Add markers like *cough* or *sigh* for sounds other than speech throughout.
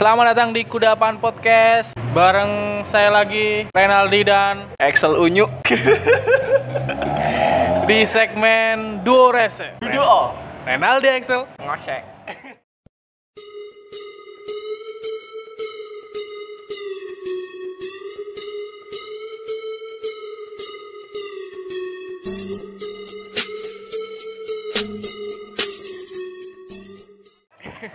Selamat datang di Kudapan Podcast Bareng saya lagi Renaldi dan Excel unyu. *laughs* di segmen Duo Rese Duo. Renaldi Excel Ngosek.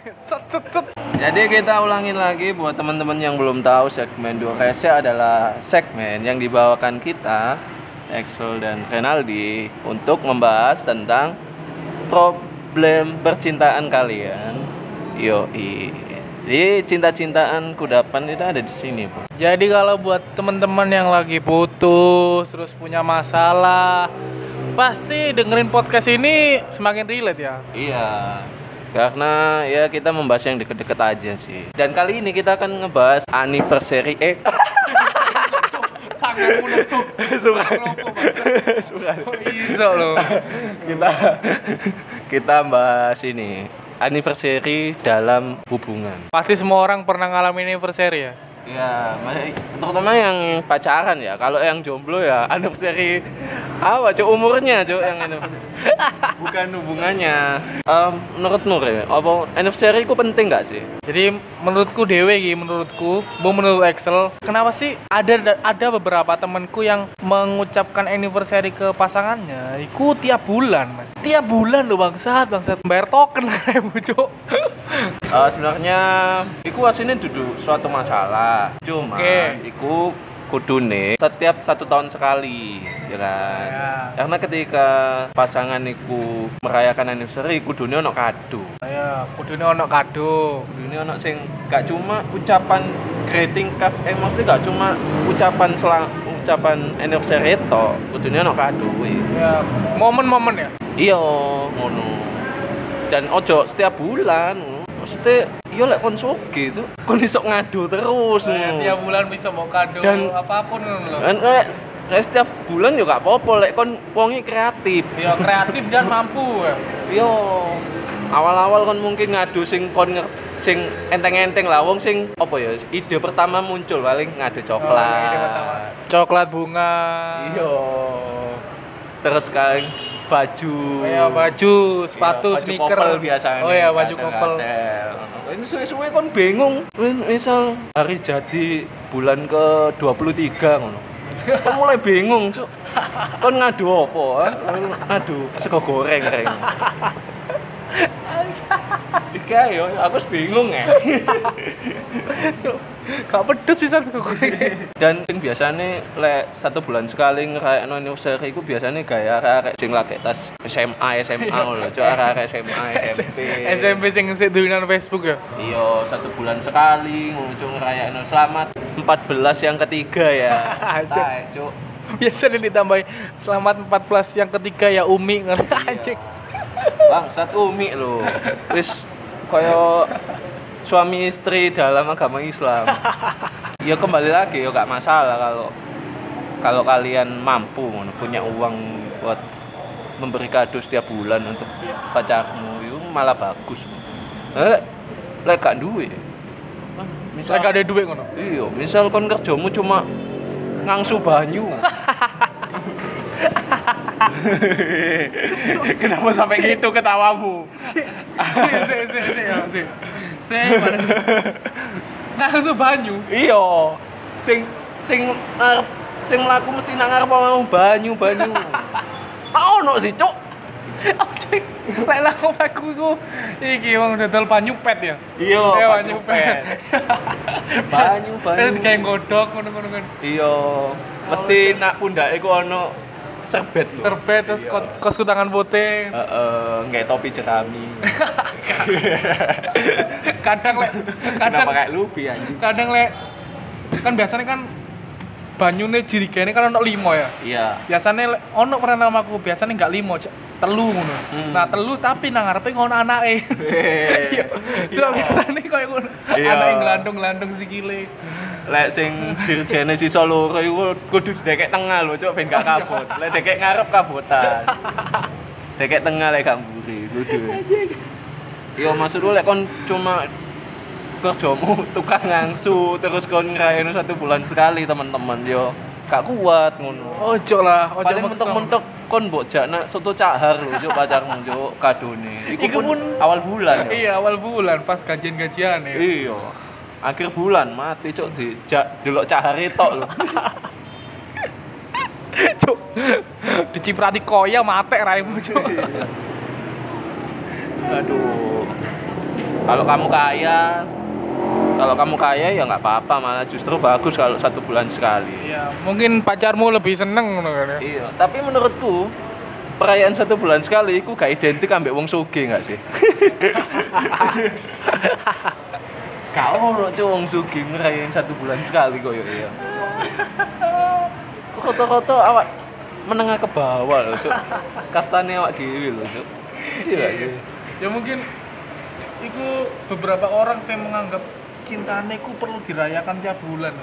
*laughs* Set set set Jadi kita ulangin lagi buat teman-teman yang belum tahu segmen dua rese adalah segmen yang dibawakan kita Excel dan Renaldi untuk membahas tentang problem percintaan kalian. Yoi. Jadi cinta-cintaan kudapan itu ada di sini, Bro. Jadi kalau buat teman-teman yang lagi putus Terus punya masalah Pasti dengerin podcast ini semakin relate ya Iya. Karena ya kita membahas yang deket-deket aja sih. Dan kali ini kita akan ngebahas anniversary eh Tanganmu nutup *laughs* Suka. Suka. Iso loh kita kita bahas ini anniversary dalam hubungan. Pasti semua orang pernah ngalamin anniversary ya Ya, ma- terutama yang pacaran ya. Kalau yang jomblo ya anniversary apa cuk umurnya cuk yang ini. *laughs* Bukan hubungannya. Em, menurut Nur ya, apa anniversary itu penting gak sih? Jadi menurutku dewe iki menurutku, bu menurut Excel, kenapa sih ada ada beberapa temanku yang mengucapkan anniversary ke pasangannya, iku tiap bulan, man. Tiap bulan loh bangsat, bangsat. Bayar token *laughs* ribu, Cuk. Eh, sebenarnya iku aslinya duduk suatu masalah. Cuma Oke. iku kudune setiap satu tahun sekali, ya kan? Ya. Karena ketika pasangan iku merayakan anniversary, kudune ono kado. Ya, kudune ono kado. Kudune ono sing gak cuma ucapan greeting card, eh maksudnya gak cuma ucapan selang ucapan anniversary itu, kudune ono kado. Ya, momen-momen ya. Iya, ngono. Dan ojo setiap bulan. Maksudnya, iya lek kon soge itu, kon iso ngadu terus. Ya, ngono. tiap bulan bisa mau kado Dan- apa pun ngono loh. Kan lek setiap bulan juga gak apa-apa lek kon wongi kreatif. Ya kreatif dan mampu ya. Yo, awal-awal kon mungkin ngadu sing kon sing enteng-enteng lah wong sing apa ya ide pertama muncul paling ngadu coklat. Oh, ide pertama. Coklat bunga. Iya. Terus kan baju. Ya baju, sepatu, baju sneaker. couple biasanya. Oh ya, baju. Kadang-kadang. Ini suwe-suwe kon bingung. Misal hari jadi bulan ke 23 ngono. Kon mulai bingung, Cuk. Kon ngadu apa? ha? Ngadu sego goreng reng. Iki yo, aku bingung ya. Gak pedes bisa goreng. Dan sing biasane lek satu bulan sekali ngerayakno anniversary iku biasane gaya arek sing lagi tas SMA, SMA ngono lho, Cuk, arek SMA, SMP. SMP sing sik dolanan Facebook ya. Iya, satu bulan sekali ngujung ngerayain selamat 14 yang ketiga ya. *laughs* Cuk. Biasanya ditambahin selamat 14 yang ketiga ya Umi kan anjing. Bang, satu umi lo. Wis koyo suami istri dalam agama Islam. ya kembali lagi ya gak masalah kalau kalau kalian mampu punya uang buat memberi kado setiap bulan untuk pacarmu itu malah bagus. Lek lek gak duwe. Misalnya gak ada duit ngono. Iya, misal kon kerjamu cuma ngangsu banyu. *laughs* *laughs* Kenapa sampai gitu ketawamu? Sik sik ya, sik. Sik mana? Langsung banyu. iya, sing sing ngarep sing mlaku mesti nang ngarep mau banyu banyu. Ah ono sih, Cuk. *laughs* Lek langsung aku iku iki wong dodol banyu pet ya. Iya, Eh, banyu pet. *laughs* Banyu Eh banyu. kayak godok ngono-ngono kan. Iya, mesti nak pundake ku ono serbet lho. Serbet terus Iya. kos kosku tangan putih. Heeh, nggak topi jerami. *laughs* Kadang lek kadang kayak lupi anjing? kadang lek kan biasanya kan banyune jirigane kan ono limo ya. Iya. Biasanya lek ono pernah nama aku biasanya nggak limo, telu ngono. Hmm. Nah, telu tapi nang ngarepe ngono anake. Eh, *laughs* Iya. Cuma biasanya koyo ngono. Iya. Anake nglandung-nglandung sikile. Lek sing dirjene sisa loro iku kudu didekek tengah lho, cok ben gak kabut. Lek dekek ngarep kabutan. Dekek tengah lek gak mburi, kudu. Yo maksud lu lek kon cuma kerjamu *laughs* tukang ngangsu terus kon ngerayain satu bulan sekali teman-teman yo gak kuat ngono Ojo lah, ojo paling mentok-mentok kon mbok jakna soto cahar lho juk pacarmu juk kadone iku pun awal bulan. Iya, awal bulan pas gajian-gajian ya. iya akhir bulan mati cuk dijak delok cahare tok lho *laughs* Cuk. Diciprati koya mate raimu, Cuk. aduh kalau kamu kaya kalau kamu kaya ya nggak apa-apa malah justru bagus kalau satu bulan sekali Iya, mungkin pacarmu lebih seneng kan ya. iya tapi menurutku perayaan satu bulan sekali itu gak identik ambek wong suge nggak sih *laughs* gak ono cuk wong suge ngerayain satu bulan sekali kok iya koto-koto awak menengah ke bawah loh cuk kastane awak dewi loh cuk iya sih Ya mungkin itu beberapa orang saya menganggap cintane ku perlu dirayakan tiap bulan.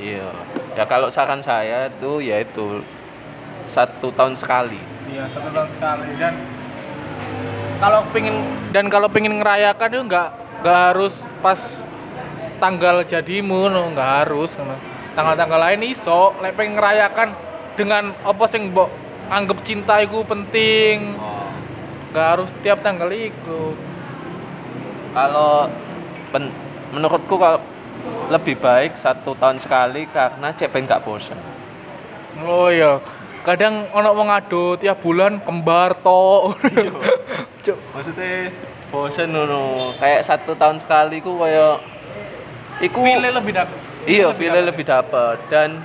Iya. Ya kalau saran saya ya itu satu tahun sekali. Iya, satu tahun sekali dan kalau pengen dan kalau pengen ngerayakan itu nggak nggak harus pas tanggal jadimu no nggak harus ngono. tanggal-tanggal lain iso lek pengen ngerayakan dengan apa sing mbok anggap cinta iku penting Oh. nggak harus tiap tanggal iku Kalau pen- menurutku kalau lebih baik satu tahun sekali karena cek pengen gak bosan. oh iya kadang ono wong ado tiap bulan kembar to *laughs* Cuk. Maksudnya bosan ngono. Kayak satu tahun sekali ku kayak iku feel lebih dapet. Iya feel lebih dapat dan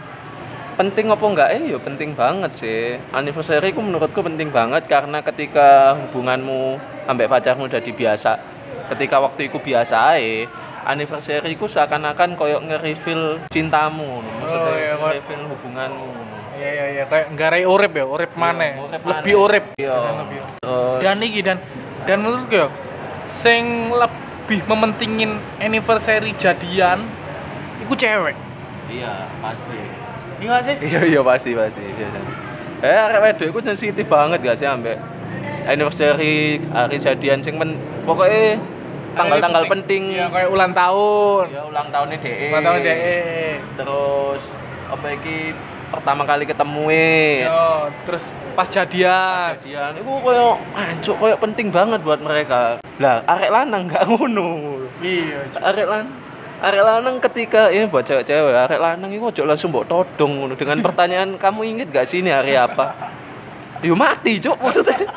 penting apa enggak? Eh ya penting banget sih. Anniversary ku menurutku penting banget karena ketika hubunganmu sampai pacarmu udah dibiasa ketika waktu itu biasa ae anniversary ku seakan-akan koyok nge-reveal cintamu maksudnya Oh, iya, nge-reveal hubunganmu. Iya iya iya kayak nggarai urip ya urip maneh. urip lebih urip. Iya. Dan iki dan. Dan menurutku ya sing lebih mementingin anniversary jadian iku cewek. Iya pasti. Iya gak sih? Iya iya pasti pasti. Biasa eh arek wedok iku sensitif banget gak sih ambek anniversary hari jadian sing men pokoknya tanggal-tanggal penting. iya kayak ulang tahun. Ya ulang tahunnya DE ulang tahun deh terus apa iki pertama kali ketemu eh Yo, terus pas jadian. Jadian itu koyo ancuk koyo penting banget buat mereka. Lah arek lanang gak ngono. Iya arek lan arek lanang ketika ini buat cewek-cewek arek lanang itu ojo langsung mbok todong ngono. Dengan *laughs* pertanyaan kamu inget gak sih ini hari apa? Yo mati cuk maksudnya. *laughs*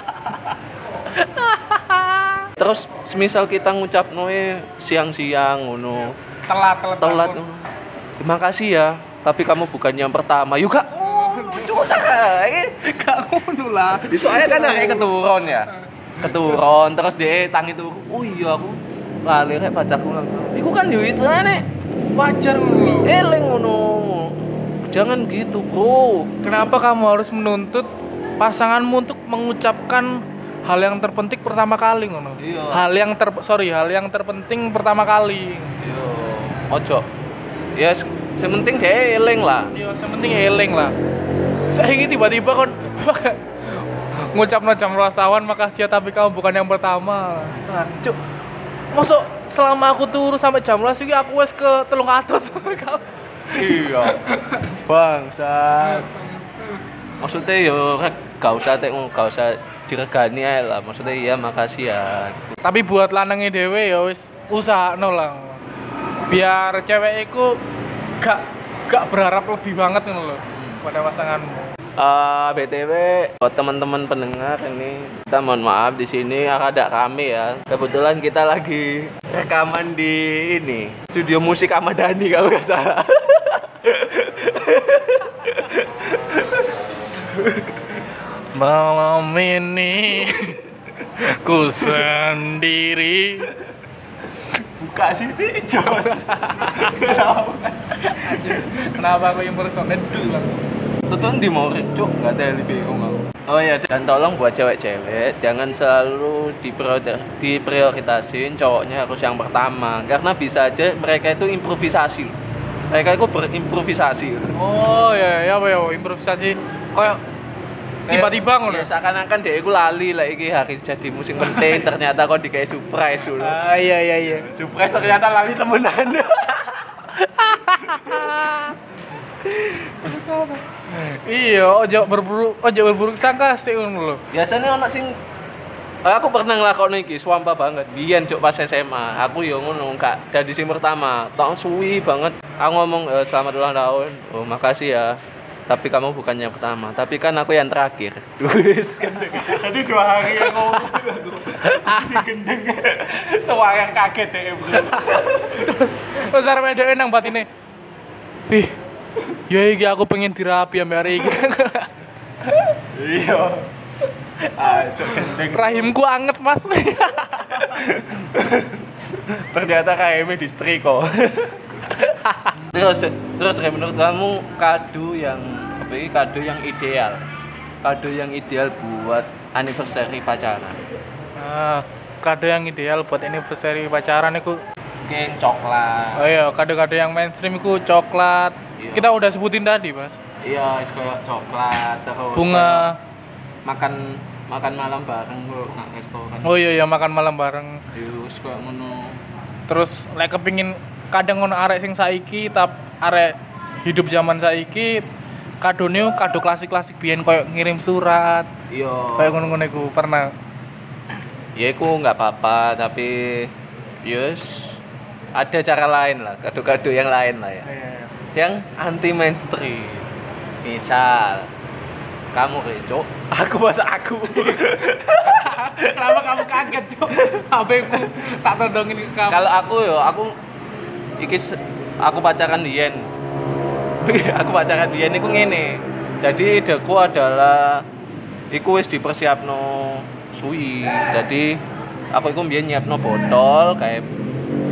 Terus semisal kita ngucap noe siang-siang ngono. Telat telat telat ngono. terima kasih ya tapi kamu bukan yang pertama juga. Cuk gak ngono lah. Soalnya kan kayak keturun ya? Keturun terus dia tangi tuh. Oh iya aku lali rek pacarku langsung. Iku kan yo isane wajar ngono eling ngono. Jangan gitu bro. Kenapa kamu harus menuntut pasanganmu untuk mengucapkan hal yang terpenting pertama kali ngono? Iya. hal yang ter sorry hal yang terpenting pertama kali. Yo ojo. Yes, sementing dia eling lah Iya, yang penting eling lah. Saya ini tiba-tiba kon *laughs* ngucap no jam rasawan makasih ya tapi kamu bukan yang pertama. Nah, cuk. Masuk selama aku turu sampai jam rolas iki aku wes ke telung atas *laughs* iya bangsat maksudnya yo rek gak usah tek gak usah diregani ae lah maksudnya iya makasih ya Tapi buat lanangnya dewe ya wis usaha lah. Biar cewek iku gak gak berharap lebih banget ngono loh pada pasanganmu. Eh, BTW buat teman-teman pendengar ini kita mohon maaf di sini agak rame ya. Kebetulan kita lagi rekaman di ini studio musik Ahmad Dhani kalau nggak salah. *laughs* Malam ini ku sendiri Buka sini jos. *laughs* Kenapa aku yang personet dulu? Tutup di mau cuk nggak ada lebih bingung aku. Oh ya dan tolong buat cewek-cewek jangan selalu diprior- diprioritasin cowoknya harus yang pertama karena bisa aja mereka itu improvisasi. Mereka itu berimprovisasi. Oh ya ya apa ya improvisasi kayak tiba-tiba ngono Ya seakan-akan dia iku lali lah iki hari jadi musim penting ternyata kok dikasih surprise *laughs* dulu. ah iya iya iya Surprise ternyata lali temenan. *laughs* iya ojo berburu ojo berburuk sangka sih ngono lho Biasanya anak sing Eh, aku pernah ngelakoni iki swampa banget. Biyen cuk pas SMA, aku yo ngono kak dari sing pertama, tahun suwi banget. Aku ngomong e, selamat ulang tahun. Oh, makasih ya. Tapi kamu bukan yang pertama, tapi kan aku yang terakhir. *laughs* Wis gendeng. Tadi dua hari yang ngomong aku. gendeng. Sewarang kaget deh, Bro. terus arep edeke nang batine ih ya iki aku pengen dirapi ambek hari iki Iya. Ah, cuk gendeng. rahimku anget mas ternyata KM di setrika terus terus kayak menurut kamu kado yang apa ini kado yang ideal? Kado yang ideal buat anniversary pacaran. Ah, kado yang ideal buat anniversary pacaran itu mungkin coklat. Oh iya kado-kado yang mainstream itu coklat. Iya. kita udah sebutin tadi mas. Iya es kayak coklat terus bunga. makan makan malam bareng bro nang restoran. Oh iya iya makan malam bareng. Yus kayak ngono. Terus lek kepingin kadang ngono arek sing saiki tap arek hidup zaman saiki kado kado klasik-klasik biyen koyo ngirim surat. Iya. Kayak ngono-ngono iku pernah? Ya itu nggak apa-apa tapi yus ada cara lain lah kado-kado yang lain lah ya. Yang anti mainstream misal kamu Reco *laughs* aku masa aku. *laughs* Kenapa kamu kaget tuh? HPku tak todongin ke kamu. kalau aku yo aku iki aku pacaran Dian. *laughs* Aku pacaran Dian iku ngene. Jadi ideku adalah iku wis dipersiapno suwi. Jadi aku iku mbiyen nyiapno botol kayak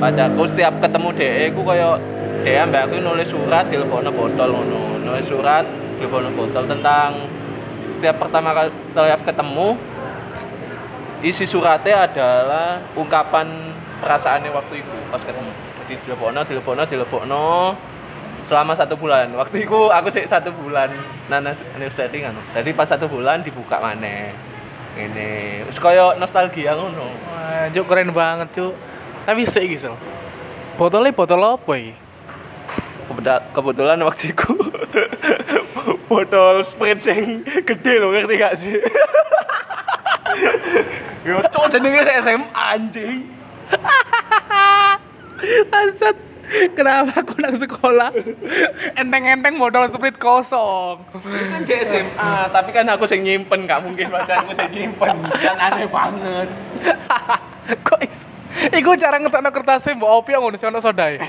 pacarku. Setiap ketemu dhek iku kaya dhek ambek aku nulis surat dilebokno botol ngono. Nulis surat dilebokno botol tentang setiap pertama kali setiap ketemu isi suratnya adalah ungkapan perasaannya waktu itu pas ketemu dilebokno dilebokno dilebokno selama satu bulan waktu itu aku sih satu bulan nana anniversary kan jadi pas satu bulan dibuka mana ini terus koyo nostalgia ngono Wah, Cuk keren banget, Cuk. Tapi iki, Sel. Botolnya botol apa? Kebeda- kebetulan waktu itu *laughs* botol sprite sing gede loh ngerti gak sih *laughs* Yo, cowok jenenge saya SMA anjing. *laughs* Bangsat. Kenapa aku nang sekolah? Enteng-enteng botol sprit kosong. kan di SMA tapi kan aku sing nyimpen gak mungkin pacarku sing nyimpen kan aneh banget *laughs* Kok iso? Iku cara ngetekno kertasnya mbok opi ngono sing ono sodae.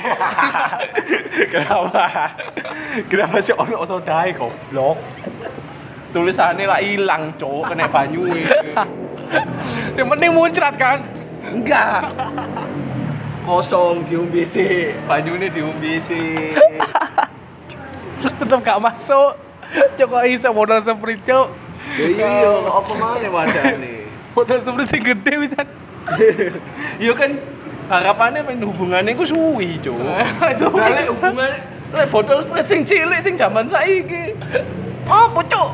*laughs* kenapa kenapa sih ono sodai goblok tulisannya lah hilang cowok kena banyu *laughs* Sing penting muncrat kan. enggak kosong diombe sih banyune diombe sih *laughs* Tetep gak masuk. Cuk kok iso botol sprit, Cuk. iya apa mana wadane sprit *laughs* sing gede bisa. *laughs* iya kan harapannya main hubungannya ku suwi cowok Soalnya hubungannya Lek botol sprite sing cilik sing zaman saiki. Apa, Cuk?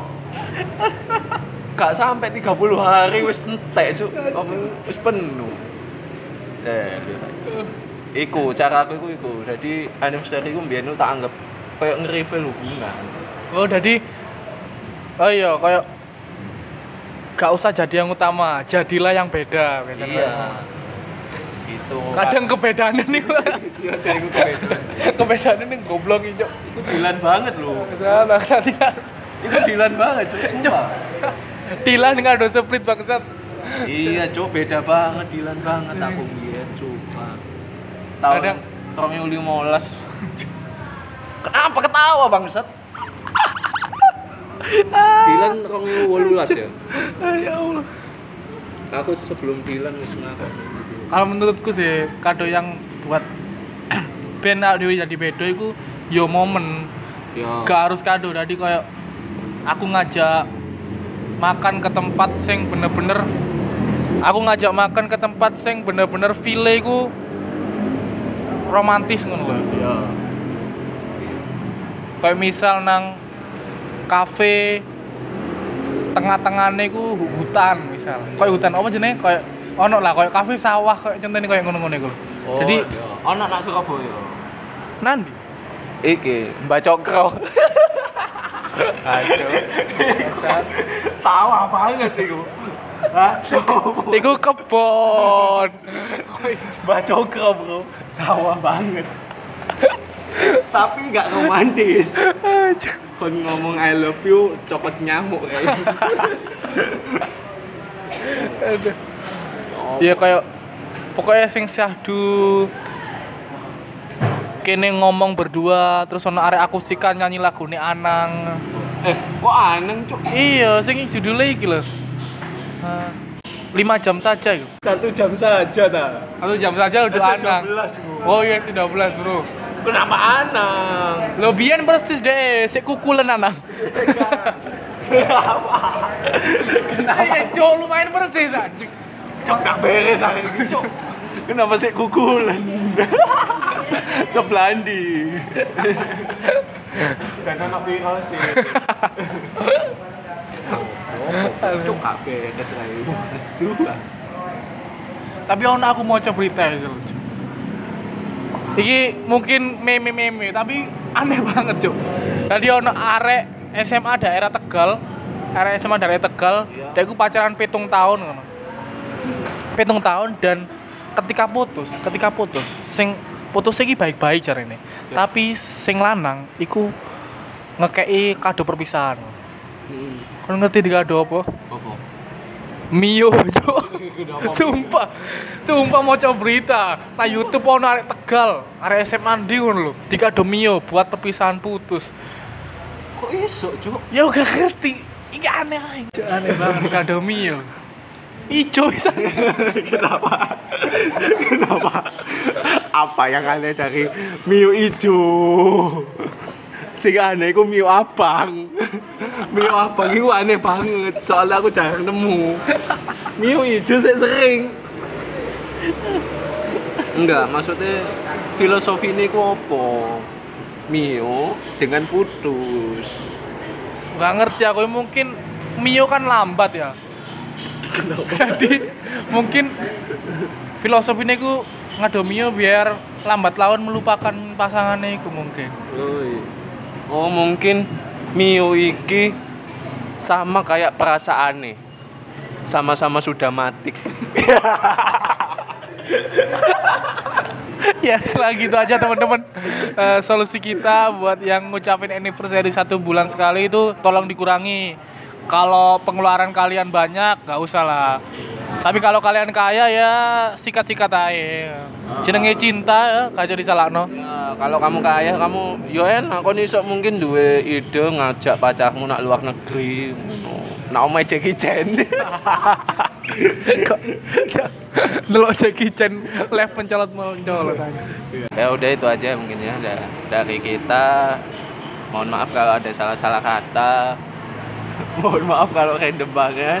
Gak sampai 30 hari wis entek, Cuk. Apa wis penuh. Eh, iku cara aku iku iku. Jadi anniversary ku mbiyen tak anggap kayak nge-reveal hubungan. Oh, jadi Oh iya, kayak gak usah jadi yang utama, jadilah yang beda biasanya. Iya. Itu. Kadang kebedaannya nih, iya jadi ku beda. kebedaannya nih goblok ini, Cok. Itu dilan banget loh. Salah, nanti Itu dilan banget. Sumpah. Dilan nggak ada split bangsat. Iya cuk beda banget Dilan banget. Aku biyen coba tahun Kadang- Romeo 15 kenapa ketawa bangsat? Dilan Romeo 18 ya? Ya Allah. aku sebelum Dilan wis Kalau menurutku sih kado yang buat *clears throat* awake dhewe jadi beda iku yo momen, ya. Gak harus kado. Jadi kayak aku ngajak makan ke tempat sing bener-bener aku ngajak makan ke tempat sing bener-bener feel iku romantis ngono lho. ya Kayak misal nang kafe tengah-tengahnya ku hu- hutan misal kayak hutan apa jenenge kayak ono lah kayak kafe sawah kayak contohnya kayak ngono-ngono iku. Oh, jadi iya. ono nak Surabaya. nanti Iki, Mbak Cokro. Aduh. *laughs* Sawah banget iku. Hah? *laughs* Iku kebon. Mbak Cokro, Bro. Sawah banget. Tapi nggak romantis. Kon ngomong I love you, copot nyamuk kayak. Aduh. Iya kayak pokoknya sing syahdu kene ngomong berdua terus ono arek akustikan nyanyi lagu Anang. Eh, kok aneh, Cuk? Iya, sing judulnya iki lho. Lima jam saja itu. Satu jam saja ta. Satu jam saja udah Anang. 12, Bro. Oh iya 13 bro. Kenapa Anang? Lo biyen persis deh, sik kukulen Anang. Kenapa? Iya, cok lumayan persis anjing. Cok gak beres ini, Cok. Kenapa sih kukulan? Seblandi. *laughs* Dan anak viral sih. *laughs* Ini. Nesu. Tapi ono aku mau coba berita ya. Iki mungkin meme-meme, tapi aneh banget, Cuk. Tadi ono arek SMA daerah Tegal, arek SMA daerah Tegal, Iya. dia iku pacaran pitung tahun ngono. Pitung tahun dan ketika putus, ketika putus, sing putus iki baik-baik carane. Ya. Tapi sing lanang iku ngekei kado perpisahan. Hmm. Kau ngerti di kado apa? Apa? Mio, *laughs* Cuk. Sumpah. Sumpah mau coba berita. Nah YouTube ono arek Tegal, arek SMA ndi ngono lho. Dikado Mio buat perpisahan putus. Kok iso, Cok? Ya gak ngerti. Ini aneh aja. Aneh banget dikado Mio. Ijo bisa. *laughs* Kenapa? Kenapa? Apa yang aneh dari Mio ijo? Sing aneh iku Mio abang. Mio abang iku aneh banget. Soalnya aku jarang nemu. Mio ijo saya sering. Enggak, maksudnya filosofi ini ku apa? Mio dengan putus. Gak ngerti aku mungkin Mio kan lambat ya. Jadi mungkin filosofinya ku ngado Mio biar lambat laun melupakan pasangannya iku mungkin. Oh, iya. Oh mungkin Mio iki sama kayak perasaan nih sama-sama sudah mati. *laughs* Ya selagi itu aja teman-teman. Eh, solusi kita buat yang ngucapin anniversary satu bulan sekali itu tolong dikurangi. Kalau pengeluaran kalian banyak nggak usah lah tapi kalau kalian kaya ya sikat-sikat aja. Jenenge cinta ya gak jadi salah no ya, kalau kamu kaya kamu yo enak. Kon iso mungkin duwe ide ngajak pacarmu nak luar negeri. Nak omae Jackie Chan. *laughs* Delok Jackie Chan live pencolot mencolot aja ya udah itu aja mungkin ya da- dari kita. Mohon maaf kalau ada salah-salah kata. *laughs* Mohon maaf kalau random banget